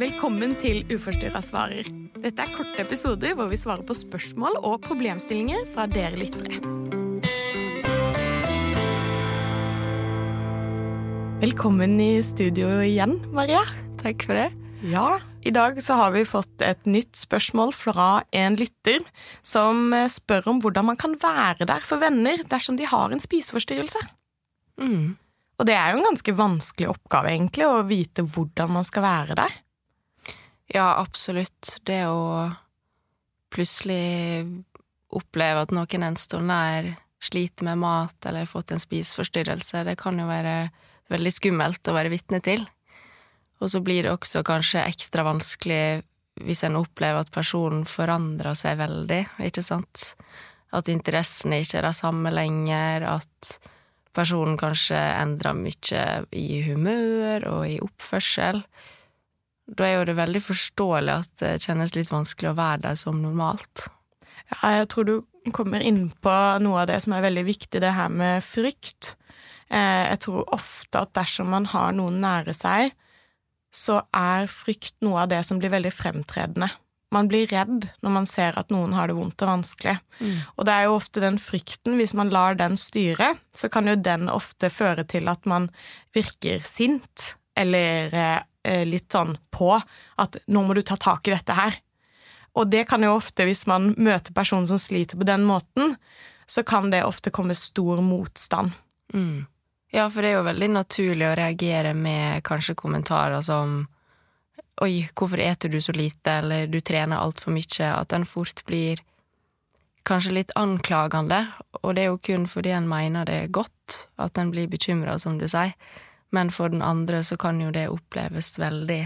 Velkommen til Uforstyrra svarer. Dette er korte episoder hvor vi svarer på spørsmål og problemstillinger fra dere lyttere. Velkommen i studio igjen, Maria. Takk for det. Ja, i dag så har vi fått et nytt spørsmål fra en lytter som eh, spør om hvordan man kan være der for venner dersom de har en spiseforstyrrelse. Mm. Og det er jo en ganske vanskelig oppgave, egentlig, å vite hvordan man skal være der. Ja, absolutt. Det å plutselig oppleve at noen en står nær, sliter med mat eller har fått en spiseforstyrrelse, det kan jo være veldig skummelt å være vitne til. Og så blir det også kanskje ekstra vanskelig hvis en opplever at personen forandrer seg veldig, ikke sant? At interessene ikke er de samme lenger, at personen kanskje endrer mye i humør og i oppførsel. Da er jo det veldig forståelig at det kjennes litt vanskelig å være der som normalt. Ja, jeg tror du kommer inn på noe av det som er veldig viktig, det her med frykt. Eh, jeg tror ofte at dersom man har noen nære seg, så er frykt noe av det som blir veldig fremtredende. Man blir redd når man ser at noen har det vondt og vanskelig. Mm. Og det er jo ofte den frykten, hvis man lar den styre, så kan jo den ofte føre til at man virker sint, eller eh, litt sånn på at 'nå må du ta tak i dette her'. Og det kan jo ofte, hvis man møter personen som sliter på den måten, så kan det ofte komme stor motstand. Mm. Ja, for det er jo veldig naturlig å reagere med kanskje kommentarer som Oi, hvorfor eter du så lite, eller du trener altfor mye, at den fort blir kanskje litt anklagende, og det er jo kun fordi en mener det er godt at en blir bekymra, som du sier, men for den andre så kan jo det oppleves veldig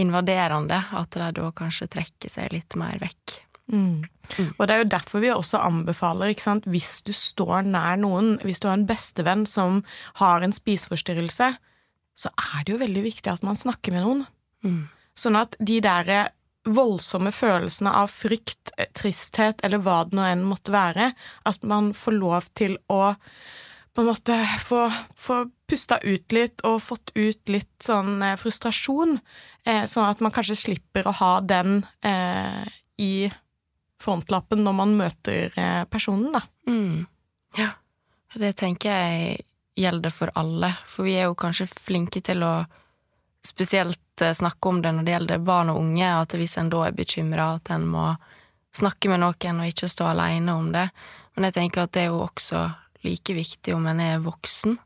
invaderende, at de da kanskje trekker seg litt mer vekk. Mm. Mm. Og det er jo derfor vi også anbefaler, ikke sant, hvis du står nær noen, hvis du har en bestevenn som har en spiseforstyrrelse, så er det jo veldig viktig at man snakker med noen. Mm. Sånn at de der voldsomme følelsene av frykt, tristhet eller hva det nå enn måtte være, at man får lov til å på en måte få, få pusta ut litt og fått ut litt sånn eh, frustrasjon, eh, sånn at man kanskje slipper å ha den eh, i frontlappen når man møter personen, da. Mm. Ja, det tenker jeg gjelder for alle, for vi er jo kanskje flinke til å spesielt snakke om det når det gjelder barn og unge, at hvis en da er bekymra, at en må snakke med noen og ikke stå alene om det. Men jeg tenker at det er jo også like viktig om en er voksen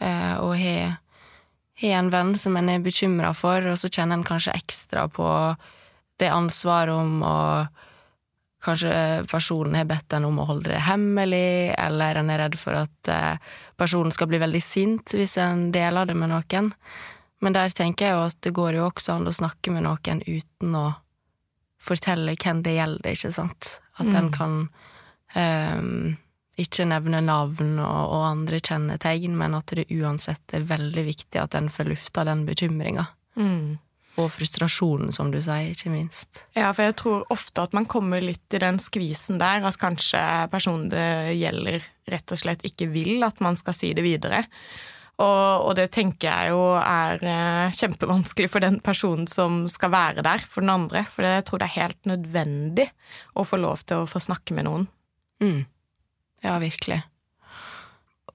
og har en venn som en er bekymra for, og så kjenner en kanskje ekstra på det ansvaret om å Kanskje personen har bedt en om å holde det hemmelig, eller en er redd for at eh, personen skal bli veldig sint hvis en deler det med noen. Men der tenker jeg jo at det går jo også an å snakke med noen uten å fortelle hvem det gjelder, ikke sant? At en Mm. kan ehm, ikke nevne navn og, og andre kjennetegn, men at det uansett er veldig viktig at en får lufta den bekymringa. Mm. Og frustrasjonen, som du sier, ikke minst. Ja, for jeg tror ofte at man kommer litt i den skvisen der, at kanskje personen det gjelder, rett og slett ikke vil at man skal si det videre. Og, og det tenker jeg jo er eh, kjempevanskelig for den personen som skal være der for den andre, for jeg tror det er helt nødvendig å få lov til å få snakke med noen. Mm. Ja, virkelig.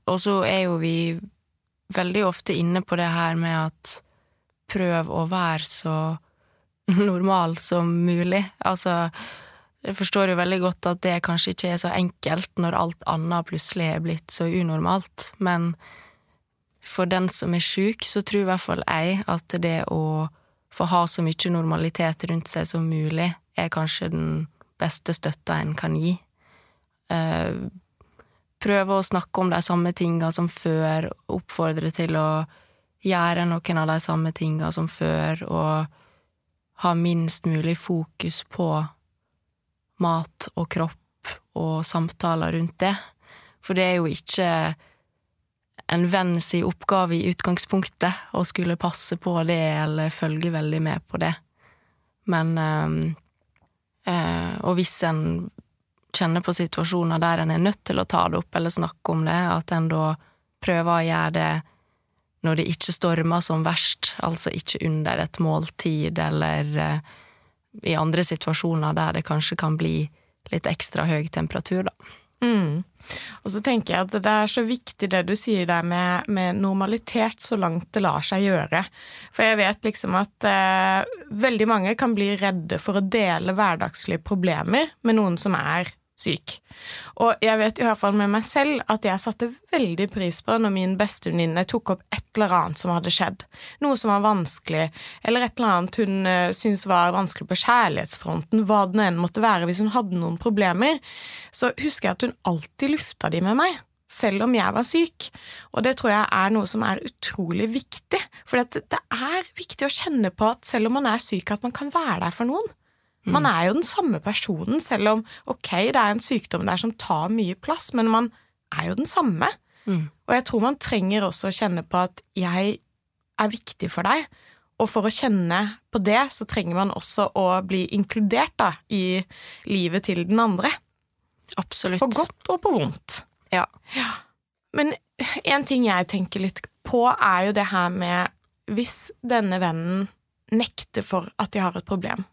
Og så er jo vi veldig ofte inne på det her med at prøv å være så normal som mulig. Altså, jeg forstår jo veldig godt at det kanskje ikke er så enkelt når alt annet plutselig er blitt så unormalt, men for den som er sjuk, så tror i hvert fall jeg at det å få ha så mye normalitet rundt seg som mulig, er kanskje den beste støtta en kan gi. Eh, prøve å snakke om de samme tinga som før, oppfordre til å gjøre noen av de samme tinga som før, og ha minst mulig fokus på mat og kropp og samtaler rundt det. For det er jo ikke en venn si oppgave i utgangspunktet å skulle passe på det eller følge veldig med på det. Men øh, øh, Og hvis en kjenner på situasjoner der en er nødt til å ta det opp eller snakke om det, at en da prøver å gjøre det når det ikke stormer som verst, altså ikke under et måltid eller eh, i andre situasjoner der det kanskje kan bli litt ekstra høy temperatur, da. Mm. Og så tenker jeg at det er så viktig det du sier der med, med normalitet, så langt det lar seg gjøre. For jeg vet liksom at eh, veldig mange kan bli redde for å dele hverdagslige problemer med noen som er syk. Og jeg vet i hvert fall med meg selv at jeg satte veldig pris på når min bestevenninne tok opp et eller annet som hadde skjedd, noe som var vanskelig, eller et eller annet hun uh, syntes var vanskelig på kjærlighetsfronten, hva det enn måtte være, hvis hun hadde noen problemer, så husker jeg at hun alltid lufta de med meg. Selv om jeg var syk. Og det tror jeg er noe som er utrolig viktig. For det, det er viktig å kjenne på at selv om man er syk, at man kan være der for noen. Man er jo den samme personen, selv om ok, det er en sykdom der som tar mye plass, men man er jo den samme. Mm. Og jeg tror man trenger også å kjenne på at jeg er viktig for deg, og for å kjenne på det, så trenger man også å bli inkludert da, i livet til den andre. Absolutt. På godt og på vondt. Ja. ja. Men en ting jeg tenker litt på, er jo det her med hvis denne vennen nekter for at de har et problem,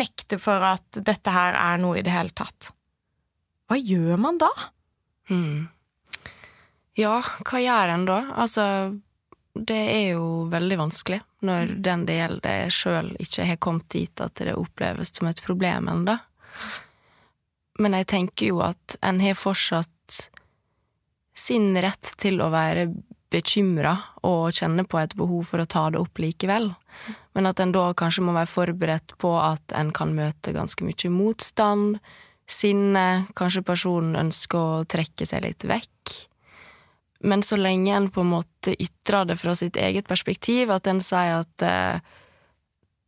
nekte for at dette her er noe i det hele tatt. Hva gjør man da? Hmm. Ja, hva gjør en da? Altså, det er jo veldig vanskelig når mm. den det gjelder sjøl ikke har kommet dit at det oppleves som et problem ennå. Men jeg tenker jo at en har fortsatt sin rett til å være bekymra og kjenne på et behov for å ta det opp likevel. Men at en da kanskje må være forberedt på at en kan møte ganske mye motstand, sinne, kanskje personen ønsker å trekke seg litt vekk. Men så lenge en på en måte ytrer det fra sitt eget perspektiv, at en sier at eh,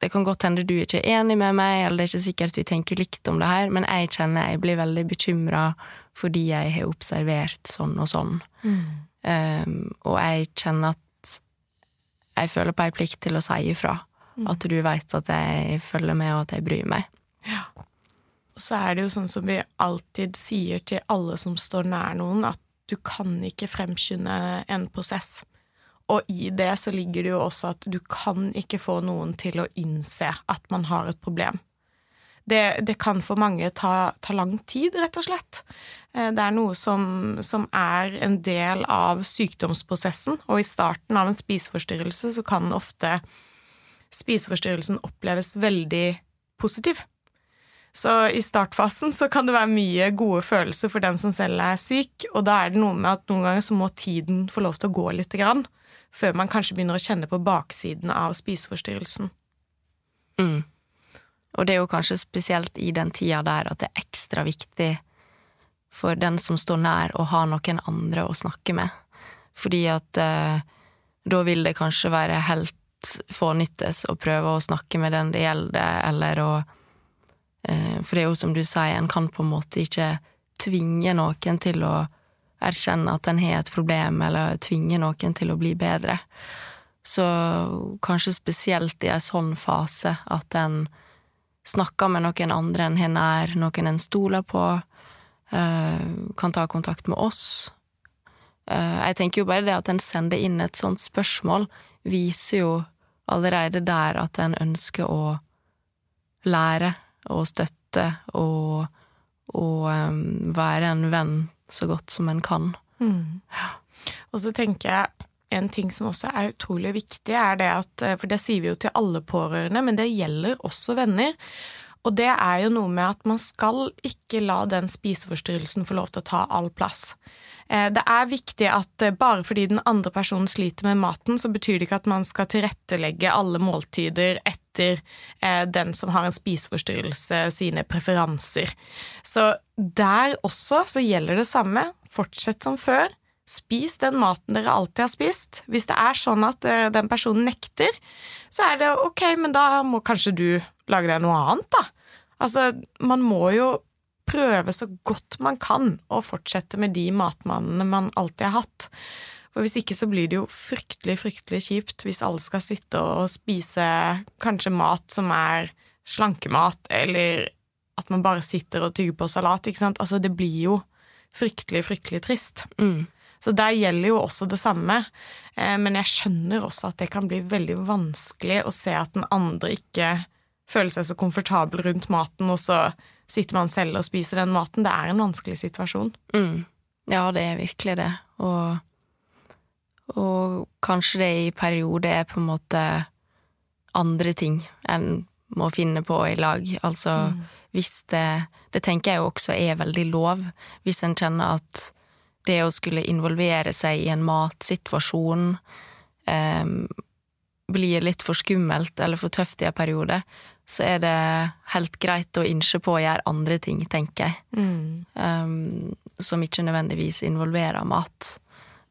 det kan godt hende du ikke er enig med meg, eller det er ikke sikkert vi tenker likt om det her, men jeg kjenner jeg blir veldig bekymra fordi jeg har observert sånn og sånn. Mm. Um, og jeg kjenner at jeg føler på ei plikt til å si ifra. Mm. At du veit at jeg følger med, og at jeg bryr meg. Ja. Og så er det jo sånn som vi alltid sier til alle som står nær noen, at du kan ikke fremskynde en prosess. Og i det så ligger det jo også at du kan ikke få noen til å innse at man har et problem det, det, kan for mange ta, ta, lang tid, rett og slett. Eh, det er noe som, som, er en del av sykdomsprosessen, og i starten av en spiseforstyrrelse så kan ofte spiseforstyrrelsen oppleves veldig positiv. Så i startfasen så kan det være mye gode følelser for den som selv er syk, og da er det noe med at noen ganger så må tiden få lov til å gå litt grann, før man kanskje begynner å kjenne på baksiden av spiseforstyrrelsen. Mm. Og det er jo kanskje spesielt i den tida der at det er ekstra viktig for den som står nær, å ha noen andre å snakke med. Fordi at eh, da vil det kanskje være helt fånyttes å prøve å snakke med den det gjelder, eller å eh, For det er jo som du sier, en kan på en måte ikke tvinge noen til å erkjenne at en har et problem, eller tvinge noen til å bli bedre. Så kanskje spesielt i en sånn fase at en snakker med noen andre enn har er, noen en stoler på, uh, kan ta kontakt med oss. Uh, jeg tenker jo bare det at en sender inn et sånt spørsmål, viser jo allerede der at en ønsker å lære og støtte og, og um, være en venn så godt som en kan. Mm. Og så tenker jeg en ting som også er utrolig viktig, er det at eh, For det sier vi jo til alle pårørende, men det gjelder også venner. Og det er jo noe med at man skal ikke la den spiseforstyrrelsen få lov til å ta all plass. Eh, det er viktig at eh, bare fordi den andre personen sliter med maten, så betyr det ikke at man skal tilrettelegge alle måltider etter den som har en spiseforstyrrelse, sine preferanser. Så der også så gjelder det samme. Fortsett som før. Spis den maten dere alltid har spist. Hvis det er sånn at uh, den personen nekter, så er det ok, men da må kanskje du lage deg noe annet, da. Altså, man må jo prøve så godt man kan å fortsette med de matmannene man alltid har hatt. For hvis ikke så blir det jo fryktelig, fryktelig kjipt hvis alle skal sitte og spise kanskje mat som er slankemat, eller at man bare sitter og tygger på salat, ikke sant. Altså, det blir jo fryktelig, fryktelig trist. Mm. Så der gjelder jo også det samme. Eh, men jeg skjønner også at det kan bli veldig vanskelig å se at den andre ikke føler seg så komfortabel rundt maten, og så sitter man selv og spiser den maten. Det er en vanskelig situasjon. Mm. Ja, det er virkelig det. Og, og kanskje det i perioder er på en måte andre ting enn må finne på i lag. Altså mm. hvis det Det tenker jeg jo også er veldig lov, hvis en kjenner at det å skulle involvere seg i en matsituasjon eh, blir litt for skummelt eller for tøft i en periode, så er det helt greit å innse på å gjøre andre ting, tenker jeg. Mm. Um, som ikke nødvendigvis involverer mat.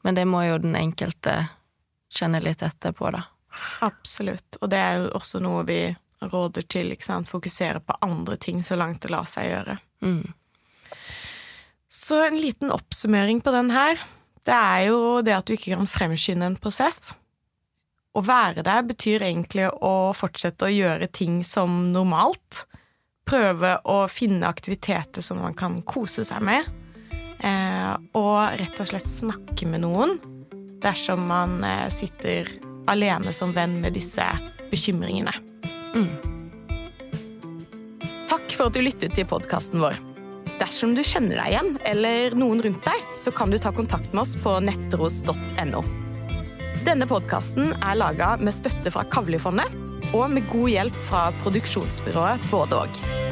Men det må jo den enkelte kjenne litt etter på, da. Absolutt. Og det er jo også noe vi råder til. ikke sant? Fokusere på andre ting så langt det lar seg gjøre. Mm. Så en liten oppsummering på den her. Det er jo det at du ikke kan fremskynde en prosess. Å være der betyr egentlig å fortsette å gjøre ting som normalt. Prøve å finne aktiviteter som man kan kose seg med. Eh, og rett og slett snakke med noen dersom man eh, sitter alene som venn med disse bekymringene. Mm. Takk for at du lyttet til podkasten vår. Dersom du kjenner deg igjen, eller noen rundt deg, så kan du ta kontakt med oss på nettros.no. Denne podkasten er laga med støtte fra Kavlifondet og med god hjelp fra produksjonsbyrået Både og.